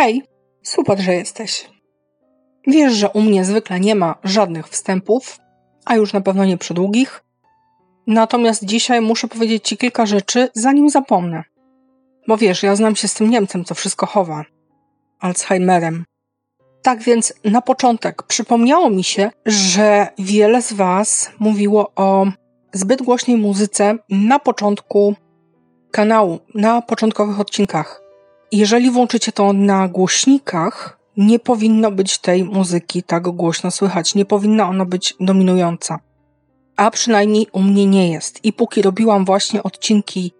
Hej, super, że jesteś. Wiesz, że u mnie zwykle nie ma żadnych wstępów, a już na pewno nie przydługich. Natomiast dzisiaj muszę powiedzieć Ci kilka rzeczy, zanim zapomnę. Bo wiesz, ja znam się z tym Niemcem, co wszystko chowa. Alzheimerem. Tak więc na początek przypomniało mi się, że wiele z Was mówiło o zbyt głośnej muzyce na początku kanału, na początkowych odcinkach. Jeżeli włączycie to na głośnikach, nie powinno być tej muzyki tak głośno słychać, nie powinna ona być dominująca. A przynajmniej u mnie nie jest. I póki robiłam właśnie odcinki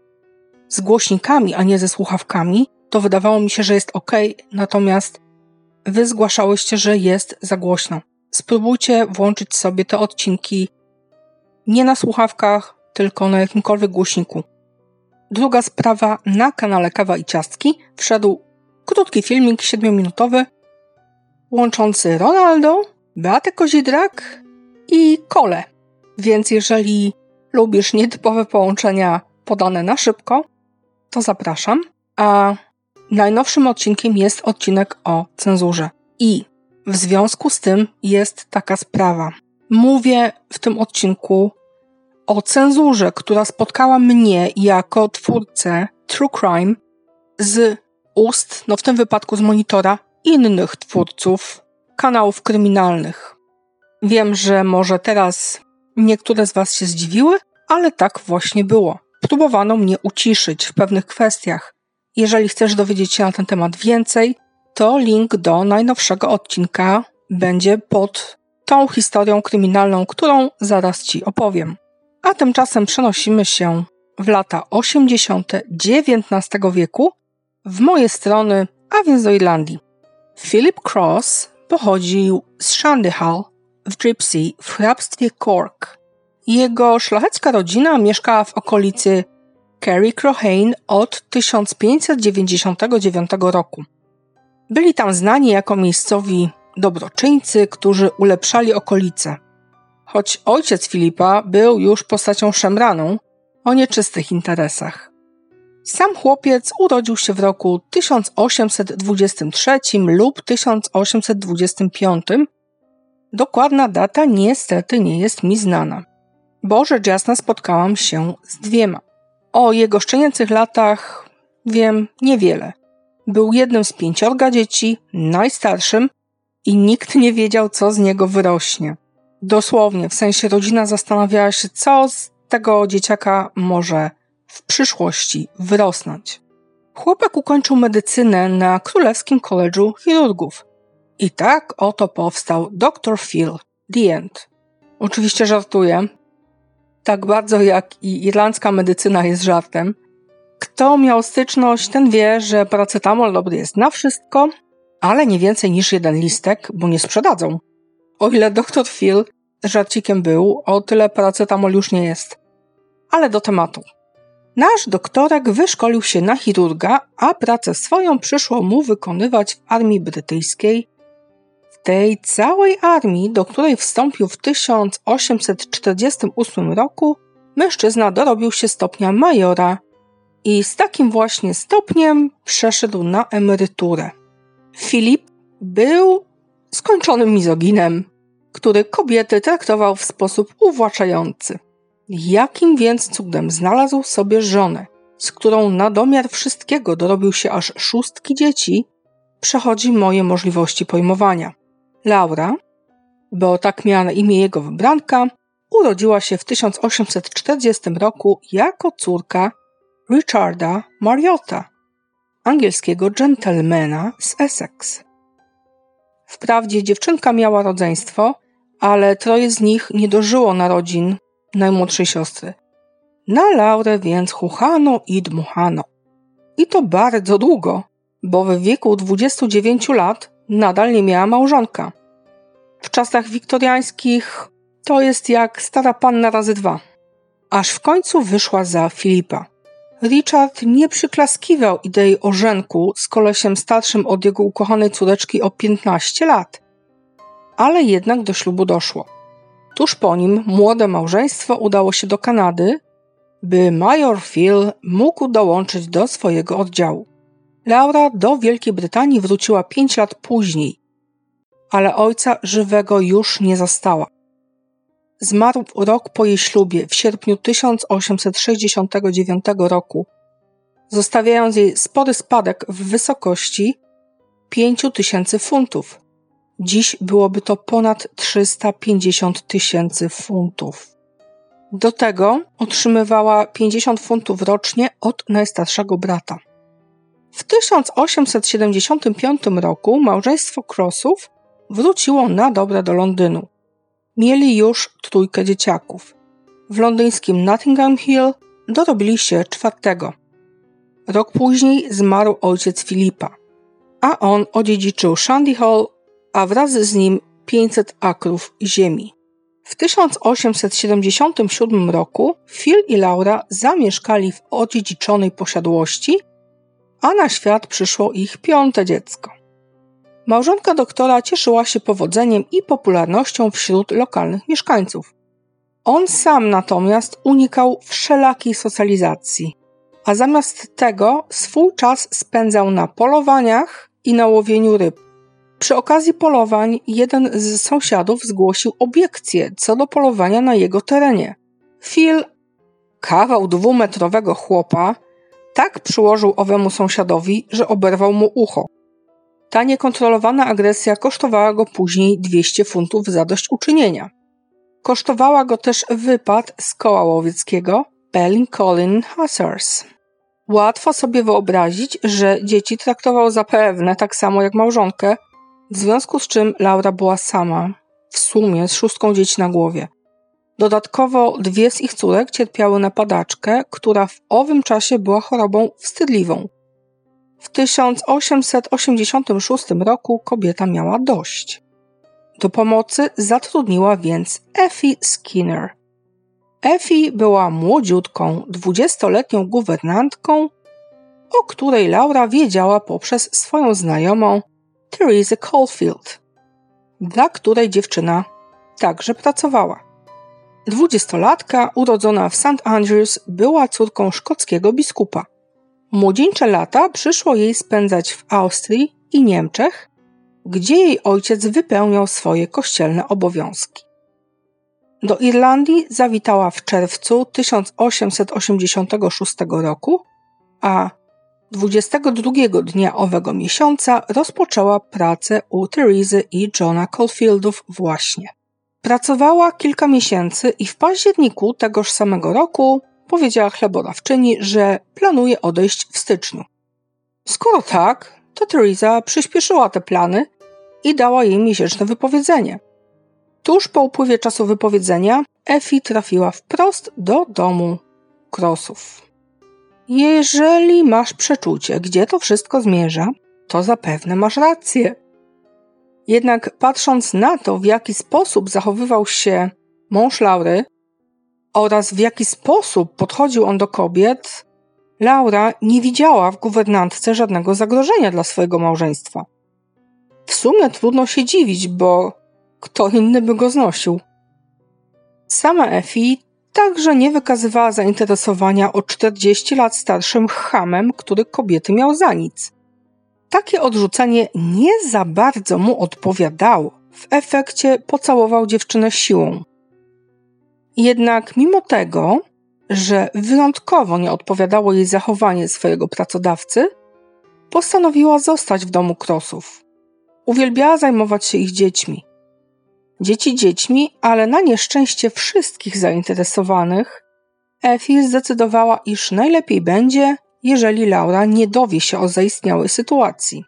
z głośnikami, a nie ze słuchawkami, to wydawało mi się, że jest ok, natomiast wy zgłaszałyście, że jest za głośno. Spróbujcie włączyć sobie te odcinki nie na słuchawkach, tylko na jakimkolwiek głośniku. Druga sprawa, na kanale Kawa i Ciastki wszedł krótki filmik 7-minutowy łączący Ronaldo, Beatę Kozidrak i Kole. Więc jeżeli lubisz nietypowe połączenia podane na szybko, to zapraszam. A najnowszym odcinkiem jest odcinek o cenzurze. I w związku z tym jest taka sprawa. Mówię w tym odcinku o cenzurze, która spotkała mnie jako twórcę True Crime z ust, no w tym wypadku z monitora, innych twórców kanałów kryminalnych. Wiem, że może teraz niektóre z Was się zdziwiły, ale tak właśnie było. Próbowano mnie uciszyć w pewnych kwestiach. Jeżeli chcesz dowiedzieć się na ten temat więcej, to link do najnowszego odcinka będzie pod tą historią kryminalną, którą zaraz Ci opowiem. A tymczasem przenosimy się w lata 80. XIX wieku w moje strony, a więc do Irlandii. Philip Cross pochodził z Shandyhall w Gypsy w hrabstwie Cork. Jego szlachecka rodzina mieszkała w okolicy Kerry Crohane od 1599 roku. Byli tam znani jako miejscowi dobroczyńcy, którzy ulepszali okolice. Choć ojciec Filipa był już postacią szemraną o nieczystych interesach. Sam chłopiec urodził się w roku 1823 lub 1825. Dokładna data niestety nie jest mi znana, bo rzecz jasna spotkałam się z dwiema. O jego szczenięcych latach wiem niewiele. Był jednym z pięciorga dzieci, najstarszym i nikt nie wiedział, co z niego wyrośnie. Dosłownie, w sensie rodzina zastanawiała się, co z tego dzieciaka może w przyszłości wyrosnąć. Chłopak ukończył medycynę na Królewskim Koledżu Chirurgów. I tak oto powstał Dr. Phil, The End. Oczywiście żartuję. Tak bardzo jak i irlandzka medycyna jest żartem. Kto miał styczność, ten wie, że paracetamol dobry jest na wszystko, ale nie więcej niż jeden listek, bo nie sprzedadzą. O ile dr Phil żarcikiem był, o tyle paracetamol już nie jest. Ale do tematu. Nasz doktorek wyszkolił się na chirurga, a pracę swoją przyszło mu wykonywać w armii brytyjskiej. W tej całej armii, do której wstąpił w 1848 roku, mężczyzna dorobił się stopnia majora i z takim właśnie stopniem przeszedł na emeryturę. Filip był skończonym mizoginem, który kobiety traktował w sposób uwłaczający. Jakim więc cudem znalazł sobie żonę, z którą na domiar wszystkiego dorobił się aż szóstki dzieci, przechodzi moje możliwości pojmowania. Laura, bo tak miała na imię jego wybranka, urodziła się w 1840 roku jako córka Richarda Mariotta, angielskiego gentlemana z Essex. Wprawdzie dziewczynka miała rodzeństwo, ale troje z nich nie dożyło narodzin najmłodszej siostry. Na Laurę więc chuchano i dmuchano. I to bardzo długo, bo w wieku 29 lat nadal nie miała małżonka. W czasach wiktoriańskich to jest jak stara panna razy dwa. Aż w końcu wyszła za Filipa. Richard nie przyklaskiwał idei ożenku z kolesiem starszym od jego ukochanej córeczki o 15 lat. Ale jednak do ślubu doszło. Tuż po nim młode małżeństwo udało się do Kanady, by major Phil mógł dołączyć do swojego oddziału. Laura do Wielkiej Brytanii wróciła pięć lat później, ale ojca żywego już nie zastała. Zmarł rok po jej ślubie w sierpniu 1869 roku, zostawiając jej spory spadek w wysokości 5 tysięcy funtów. Dziś byłoby to ponad 350 tysięcy funtów. Do tego otrzymywała 50 funtów rocznie od najstarszego brata. W 1875 roku małżeństwo Crossów wróciło na dobre do Londynu. Mieli już trójkę dzieciaków. W londyńskim Nottingham Hill dorobili się czwartego. Rok później zmarł ojciec Filipa, a on odziedziczył Shandy Hall, a wraz z nim 500 akrów ziemi. W 1877 roku Phil i Laura zamieszkali w odziedziczonej posiadłości, a na świat przyszło ich piąte dziecko. Małżonka doktora cieszyła się powodzeniem i popularnością wśród lokalnych mieszkańców. On sam natomiast unikał wszelakiej socjalizacji, a zamiast tego swój czas spędzał na polowaniach i na łowieniu ryb. Przy okazji polowań jeden z sąsiadów zgłosił obiekcję co do polowania na jego terenie. Phil, kawał dwumetrowego chłopa, tak przyłożył owemu sąsiadowi, że oberwał mu ucho. Ta niekontrolowana agresja kosztowała go później 200 funtów zadośćuczynienia. Kosztowała go też wypad z koła łowieckiego Colin Hussars. Łatwo sobie wyobrazić, że dzieci traktował zapewne tak samo jak małżonkę, w związku z czym Laura była sama, w sumie z szóstką dzieci na głowie. Dodatkowo dwie z ich córek cierpiały na padaczkę, która w owym czasie była chorobą wstydliwą. W 1886 roku kobieta miała dość. Do pomocy zatrudniła więc Effie Skinner. Effie była młodziutką, dwudziestoletnią guwernantką, o której Laura wiedziała poprzez swoją znajomą Theresa Caulfield, dla której dziewczyna także pracowała. Dwudziestolatka, urodzona w St. Andrews, była córką szkockiego biskupa. Młodzieńcze lata przyszło jej spędzać w Austrii i Niemczech, gdzie jej ojciec wypełniał swoje kościelne obowiązki. Do Irlandii zawitała w czerwcu 1886 roku, a 22 dnia owego miesiąca rozpoczęła pracę u Teresy i Johna Caulfieldów właśnie. Pracowała kilka miesięcy i w październiku tegoż samego roku powiedziała chlebodawczyni, że planuje odejść w styczniu. Skoro tak, to Teresa przyspieszyła te plany i dała jej miesięczne wypowiedzenie. Tuż po upływie czasu wypowiedzenia Effie trafiła wprost do domu Krosów. Jeżeli masz przeczucie, gdzie to wszystko zmierza, to zapewne masz rację. Jednak patrząc na to, w jaki sposób zachowywał się mąż Laury oraz w jaki sposób podchodził on do kobiet, Laura nie widziała w guwernantce żadnego zagrożenia dla swojego małżeństwa. W sumie trudno się dziwić, bo kto inny by go znosił. Sama Effie także nie wykazywała zainteresowania o 40 lat starszym hamem, który kobiety miał za nic. Takie odrzucenie nie za bardzo mu odpowiadało. W efekcie pocałował dziewczynę siłą. Jednak mimo tego, że wyjątkowo nie odpowiadało jej zachowanie swojego pracodawcy, postanowiła zostać w domu Krosów. Uwielbiała zajmować się ich dziećmi. Dzieci dziećmi, ale na nieszczęście wszystkich zainteresowanych, Effie zdecydowała, iż najlepiej będzie, jeżeli Laura nie dowie się o zaistniałej sytuacji.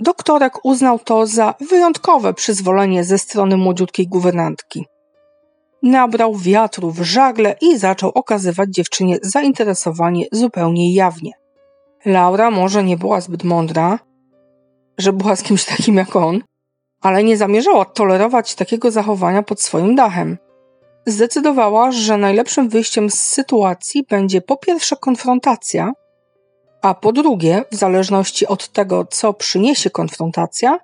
Doktorek uznał to za wyjątkowe przyzwolenie ze strony młodziutkiej guwernantki. Nabrał wiatru w żagle i zaczął okazywać dziewczynie zainteresowanie zupełnie jawnie. Laura może nie była zbyt mądra, że była z kimś takim jak on, ale nie zamierzała tolerować takiego zachowania pod swoim dachem. Zdecydowała, że najlepszym wyjściem z sytuacji będzie po pierwsze konfrontacja, a po drugie, w zależności od tego, co przyniesie konfrontacja,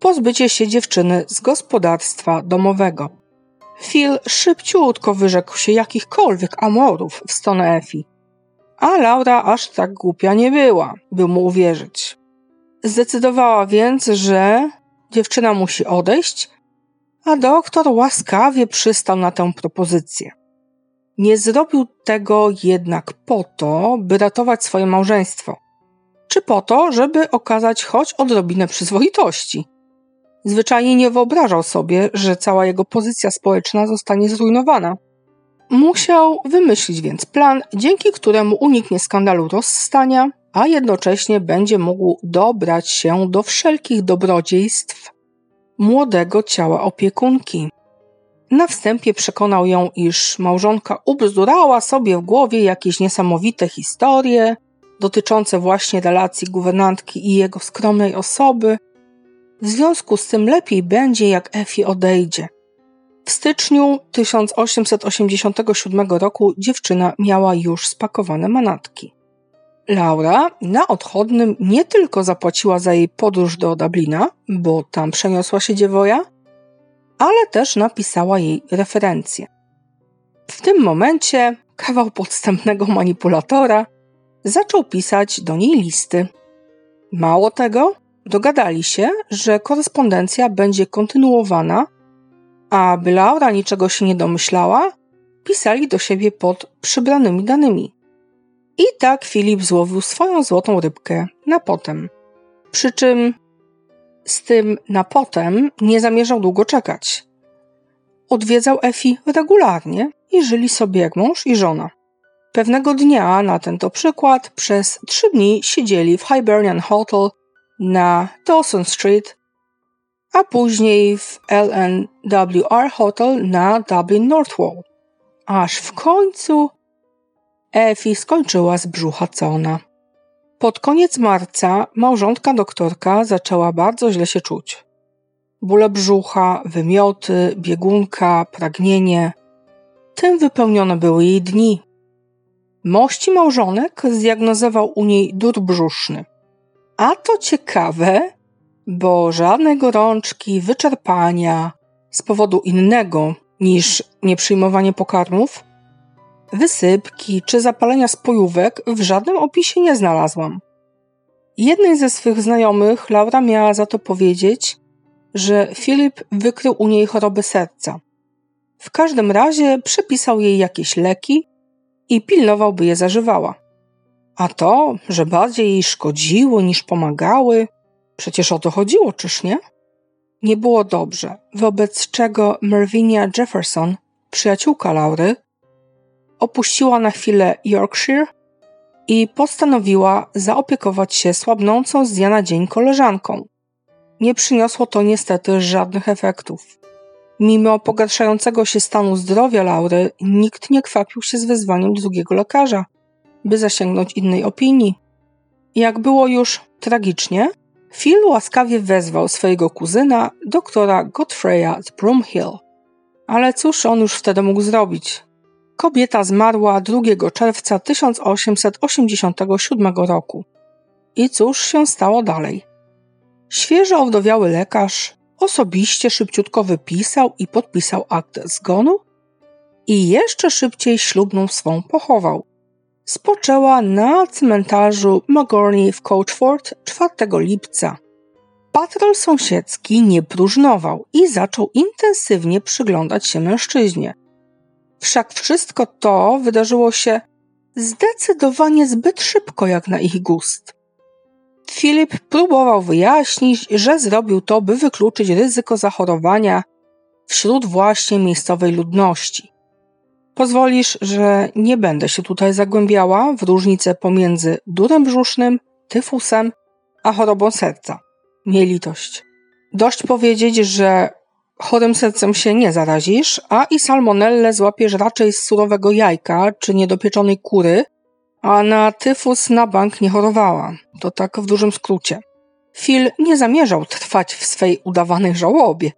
pozbycie się dziewczyny z gospodarstwa domowego. Phil szybciutko wyrzekł się jakichkolwiek amorów w stronę Efi, a Laura aż tak głupia nie była, by mu uwierzyć. Zdecydowała więc, że dziewczyna musi odejść, a doktor łaskawie przystał na tę propozycję. Nie zrobił tego jednak po to, by ratować swoje małżeństwo, czy po to, żeby okazać choć odrobinę przyzwoitości. Zwyczajnie nie wyobrażał sobie, że cała jego pozycja społeczna zostanie zrujnowana. Musiał wymyślić więc plan, dzięki któremu uniknie skandalu rozstania, a jednocześnie będzie mógł dobrać się do wszelkich dobrodziejstw młodego ciała opiekunki. Na wstępie przekonał ją, iż małżonka ubzdurała sobie w głowie jakieś niesamowite historie dotyczące właśnie relacji guwernantki i jego skromnej osoby. W związku z tym lepiej będzie, jak Efi odejdzie. W styczniu 1887 roku dziewczyna miała już spakowane manatki. Laura na odchodnym nie tylko zapłaciła za jej podróż do Dublina, bo tam przeniosła się dziewoja, ale też napisała jej referencję. W tym momencie kawał podstępnego manipulatora zaczął pisać do niej listy. Mało tego, dogadali się, że korespondencja będzie kontynuowana, a by Laura niczego się nie domyślała, pisali do siebie pod przybranymi danymi. I tak Filip złowił swoją złotą rybkę na potem. Przy czym z tym na potem nie zamierzał długo czekać. Odwiedzał Efi regularnie i żyli sobie jak mąż i żona. Pewnego dnia, na ten to przykład, przez trzy dni siedzieli w Hibernian Hotel na Dawson Street, a później w LNWR Hotel na Dublin Northwall. Aż w końcu Efi skończyła z brzucha cona. Pod koniec marca małżonka doktorka zaczęła bardzo źle się czuć. Bóle brzucha, wymioty, biegunka, pragnienie. Tym wypełnione były jej dni. Mości małżonek zdiagnozował u niej dur brzuszny. A to ciekawe, bo żadnej gorączki, wyczerpania z powodu innego niż nieprzyjmowanie pokarmów wysypki czy zapalenia spojówek w żadnym opisie nie znalazłam. Jednej ze swych znajomych Laura miała za to powiedzieć, że Filip wykrył u niej chorobę serca. W każdym razie przepisał jej jakieś leki i pilnował, by je zażywała. A to, że bardziej jej szkodziły niż pomagały, przecież o to chodziło, czyż nie? Nie było dobrze, wobec czego Mervinia Jefferson, przyjaciółka Laury, opuściła na chwilę Yorkshire i postanowiła zaopiekować się słabnącą z dnia na dzień koleżanką. Nie przyniosło to niestety żadnych efektów. Mimo pogarszającego się stanu zdrowia Laury, nikt nie kwapił się z wezwaniem drugiego lekarza, by zasięgnąć innej opinii. Jak było już tragicznie, Phil łaskawie wezwał swojego kuzyna, doktora Godfreya z Broomhill. Ale cóż on już wtedy mógł zrobić? Kobieta zmarła 2 czerwca 1887 roku. I cóż się stało dalej? Świeżo owdowiały lekarz osobiście szybciutko wypisał i podpisał akt zgonu i jeszcze szybciej ślubną swą pochował. Spoczęła na cmentarzu Magorny w Coachford 4 lipca. Patrol sąsiedzki nie próżnował i zaczął intensywnie przyglądać się mężczyźnie. Wszak wszystko to wydarzyło się zdecydowanie zbyt szybko jak na ich gust. Filip próbował wyjaśnić, że zrobił to, by wykluczyć ryzyko zachorowania wśród właśnie miejscowej ludności. Pozwolisz, że nie będę się tutaj zagłębiała w różnicę pomiędzy durem brzusznym, tyfusem, a chorobą serca. Miej litość. Dość powiedzieć, że chorym sercem się nie zarazisz, a i salmonellę złapiesz raczej z surowego jajka czy niedopieczonej kury, a na tyfus na bank nie chorowała. To tak w dużym skrócie. Phil nie zamierzał trwać w swej udawanej żałobie.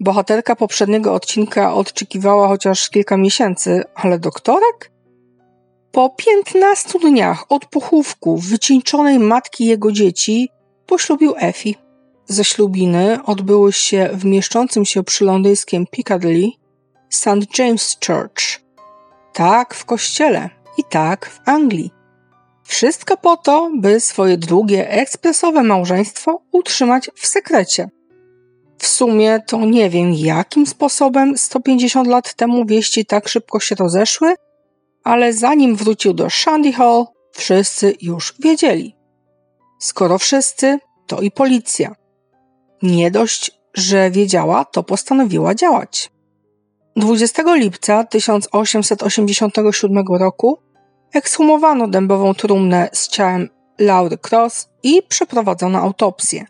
Bohaterka poprzedniego odcinka odczekiwała chociaż kilka miesięcy, ale doktorek? Po piętnastu dniach od pochówku wycieńczonej matki jego dzieci poślubił Efi. Ze ślubiny odbyły się w mieszczącym się przy londyńskim Piccadilly St. James Church. Tak, w kościele, i tak w Anglii. Wszystko po to, by swoje drugie ekspresowe małżeństwo utrzymać w sekrecie. W sumie to nie wiem, jakim sposobem 150 lat temu wieści tak szybko się rozeszły, ale zanim wrócił do Shandy Hall, wszyscy już wiedzieli. Skoro wszyscy, to i policja. Nie dość, że wiedziała, to postanowiła działać. 20 lipca 1887 roku ekshumowano dębową trumnę z ciałem Laury Cross i przeprowadzono autopsję.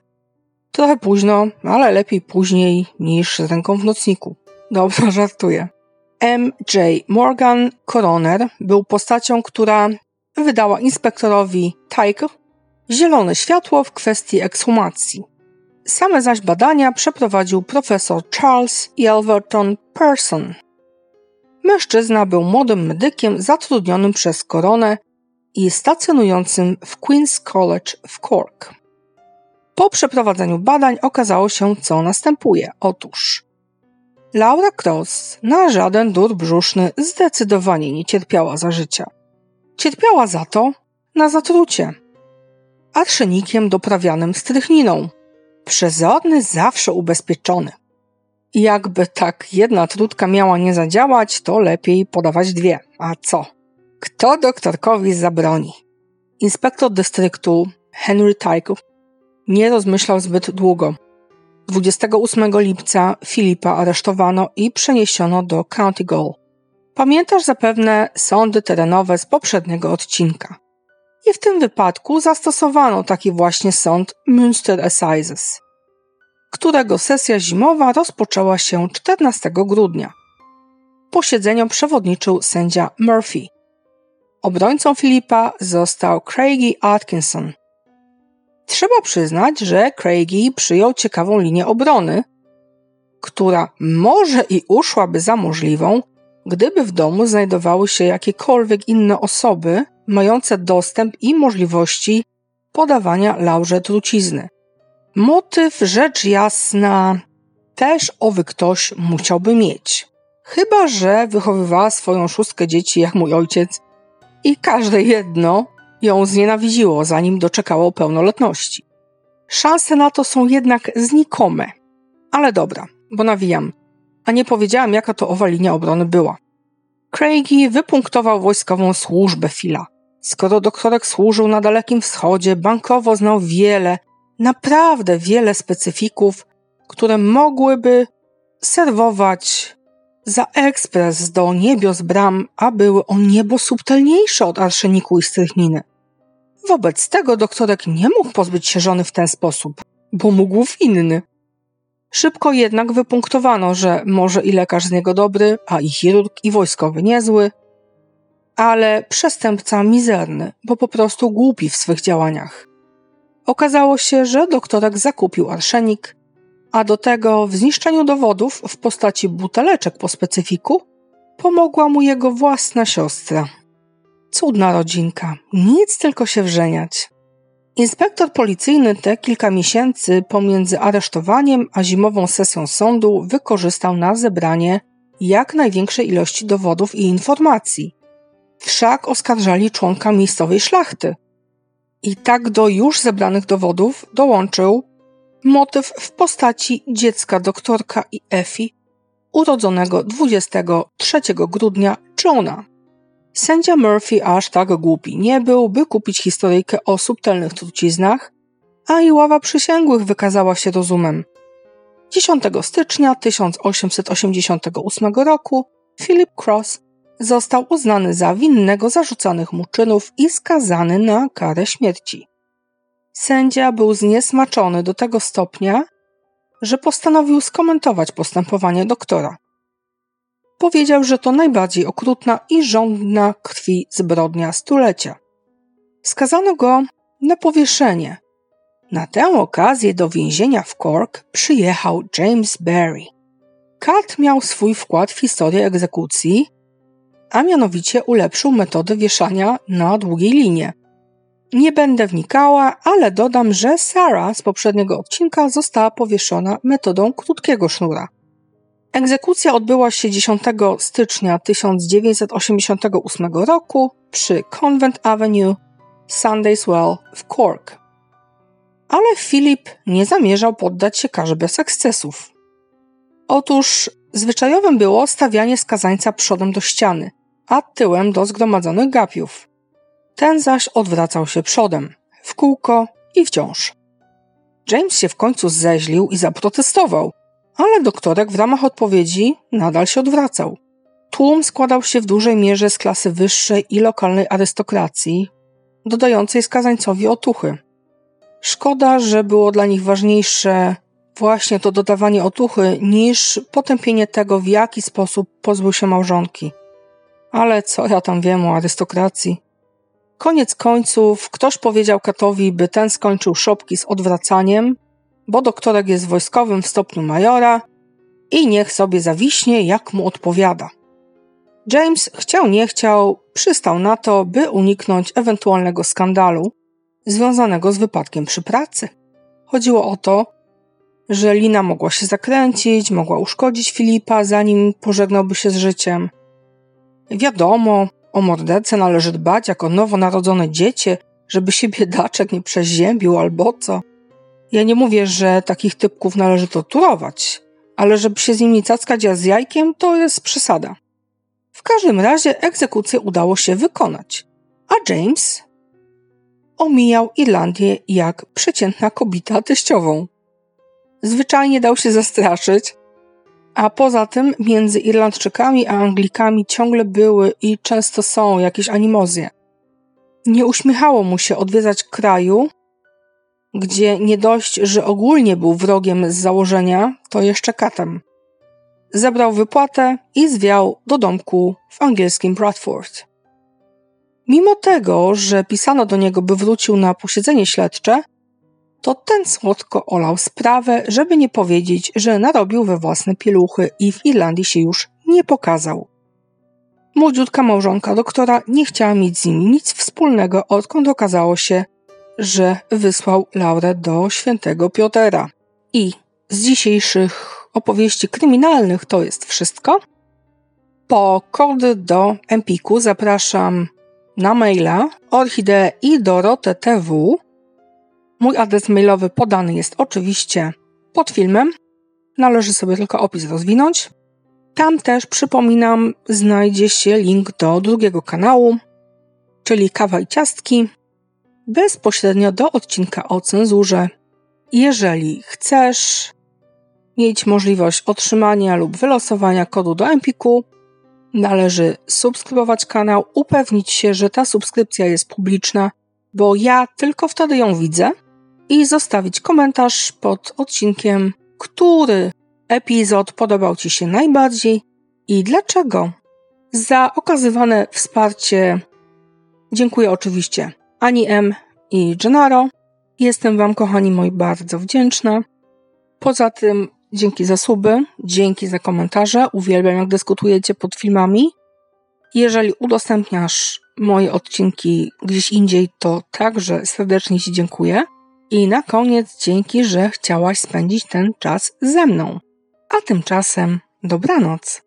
Trochę późno, ale lepiej później niż z ręką w nocniku. Dobrze, żartuję. M.J. Morgan, koroner, był postacią, która wydała inspektorowi Tyke zielone światło w kwestii ekshumacji. Same zaś badania przeprowadził profesor Charles Yelverton Person. Mężczyzna był młodym medykiem zatrudnionym przez koronę i stacjonującym w Queen's College w Cork. Po przeprowadzeniu badań okazało się, co następuje. Otóż Laura Cross na żaden dur brzuszny zdecydowanie nie cierpiała za życia. Cierpiała za to na zatrucie. Arszenikiem doprawianym strychniną. Przezorny zawsze ubezpieczony. Jakby tak jedna trutka miała nie zadziałać, to lepiej podawać dwie. A co? Kto doktorkowi zabroni? Inspektor dystryktu Henry Tyke nie rozmyślał zbyt długo. 28 lipca Filipa aresztowano i przeniesiono do County Gaol. Pamiętasz zapewne sądy terenowe z poprzedniego odcinka. I w tym wypadku zastosowano taki właśnie sąd Münster Assizes, którego sesja zimowa rozpoczęła się 14 grudnia. Posiedzeniom przewodniczył sędzia Murphy. Obrońcą Filipa został Craigie Atkinson – Trzeba przyznać, że Craigie przyjął ciekawą linię obrony, która może i uszłaby za możliwą, gdyby w domu znajdowały się jakiekolwiek inne osoby mające dostęp i możliwości podawania Laurze trucizny. Motyw, rzecz jasna, też owy ktoś musiałby mieć. Chyba, że wychowywała swoją szóstkę dzieci jak mój ojciec i każde jedno ją znienawidziło, zanim doczekało pełnoletności. Szanse na to są jednak znikome. Ale dobra, bo nawijam. A nie powiedziałam, jaka to owa linia obrony była. Craigie wypunktował wojskową służbę Fila. Skoro doktorek służył na Dalekim Wschodzie, bankowo znał wiele, naprawdę wiele specyfików, które mogłyby serwować za ekspres do niebios bram, a były o niebo subtelniejsze od arszeniku i strychniny. Wobec tego doktorek nie mógł pozbyć się żony w ten sposób, bo mógł w inny. Szybko jednak wypunktowano, że może i lekarz z niego dobry, a i chirurg i wojskowy niezły, ale przestępca mizerny, bo po prostu głupi w swych działaniach. Okazało się, że doktorek zakupił arszenik, a do tego w zniszczeniu dowodów w postaci buteleczek po specyfiku pomogła mu jego własna siostra. Cudna rodzinka, nic tylko się wrzeniać. Inspektor policyjny te kilka miesięcy pomiędzy aresztowaniem a zimową sesją sądu wykorzystał na zebranie jak największej ilości dowodów i informacji. Wszak oskarżali członka miejscowej szlachty. I tak do już zebranych dowodów dołączył motyw w postaci dziecka doktorka i Effie, urodzonego 23 grudnia Johna. Sędzia Murphy aż tak głupi nie był, by kupić historyjkę o subtelnych truciznach, a i ława przysięgłych wykazała się rozumem. 10 stycznia 1888 roku Philip Cross został uznany za winnego zarzucanych mu czynów i skazany na karę śmierci. Sędzia był zniesmaczony do tego stopnia, że postanowił skomentować postępowanie doktora. Powiedział, że to najbardziej okrutna i żądna krwi zbrodnia stulecia. Skazano go na powieszenie. Na tę okazję do więzienia w Cork przyjechał James Barry. Kat miał swój wkład w historię egzekucji, a mianowicie ulepszył metodę wieszania na długiej linie. Nie będę wnikała, ale dodam, że Sarah z poprzedniego odcinka została powieszona metodą krótkiego sznura. Egzekucja odbyła się 10 stycznia 1988 roku przy Convent Avenue, Sundayswell w Cork. Ale Filip nie zamierzał poddać się karze bez ekscesów. Otóż zwyczajowym było stawianie skazańca przodem do ściany, a tyłem do zgromadzonych gapiów. Ten zaś odwracał się przodem, w kółko i wciąż. James się w końcu zeźlił i zaprotestował, ale doktorek w ramach odpowiedzi nadal się odwracał. Tłum składał się w dużej mierze z klasy wyższej i lokalnej arystokracji, dodającej skazańcowi otuchy. Szkoda, że było dla nich ważniejsze właśnie to dodawanie otuchy niż potępienie tego, w jaki sposób pozbył się małżonki. Ale co ja tam wiem o arystokracji? Koniec końców ktoś powiedział Katowi, by ten skończył szopki z odwracaniem, bo doktorek jest wojskowym w stopniu majora i niech sobie zawiśnie, jak mu odpowiada. James chciał nie chciał, przystał na to, by uniknąć ewentualnego skandalu związanego z wypadkiem przy pracy. Chodziło o to, że Lina mogła się zakręcić, mogła uszkodzić Filipa, zanim pożegnałby się z życiem. Wiadomo, o mordercę należy dbać jako nowonarodzone dziecię, żeby się biedaczek nie przeziębił albo co. Ja nie mówię, że takich typków należy torturować, ale żeby się z nimi cackać ja z jajkiem, to jest przesada. W każdym razie egzekucję udało się wykonać, a James omijał Irlandię jak przeciętna kobieta teściową. Zwyczajnie dał się zastraszyć, a poza tym między Irlandczykami a Anglikami ciągle były i często są jakieś animozje. Nie uśmiechało mu się odwiedzać kraju, gdzie nie dość, że ogólnie był wrogiem z założenia, to jeszcze katem. Zebrał wypłatę i zwiał do domku w angielskim Bradford. Mimo tego, że pisano do niego, by wrócił na posiedzenie śledcze, to ten słodko olał sprawę, żeby nie powiedzieć, że narobił we własne pieluchy i w Irlandii się już nie pokazał. Młodziutka małżonka doktora nie chciała mieć z nim nic wspólnego, odkąd okazało się, że wysłał Laurę do świętego Piotera. I z dzisiejszych opowieści kryminalnych to jest wszystko. Po kody do Empiku zapraszam na maila orchidee i. Mój adres mailowy podany jest oczywiście pod filmem. Należy sobie tylko opis rozwinąć. Tam też, przypominam, znajdzie się link do drugiego kanału, czyli Kawa i Ciastki, bezpośrednio do odcinka o cenzurze. Jeżeli chcesz mieć możliwość otrzymania lub wylosowania kodu do Empiku, należy subskrybować kanał, upewnić się, że ta subskrypcja jest publiczna, bo ja tylko wtedy ją widzę i zostawić komentarz pod odcinkiem, który epizod podobał Ci się najbardziej i dlaczego. Za okazywane wsparcie dziękuję oczywiście Ani M i Gennaro. Jestem Wam, kochani moi, bardzo wdzięczna. Poza tym dzięki za suby, dzięki za komentarze. Uwielbiam, jak dyskutujecie pod filmami. Jeżeli udostępniasz moje odcinki gdzieś indziej, to także serdecznie Ci dziękuję. I na koniec dzięki, że chciałaś spędzić ten czas ze mną. A tymczasem dobranoc.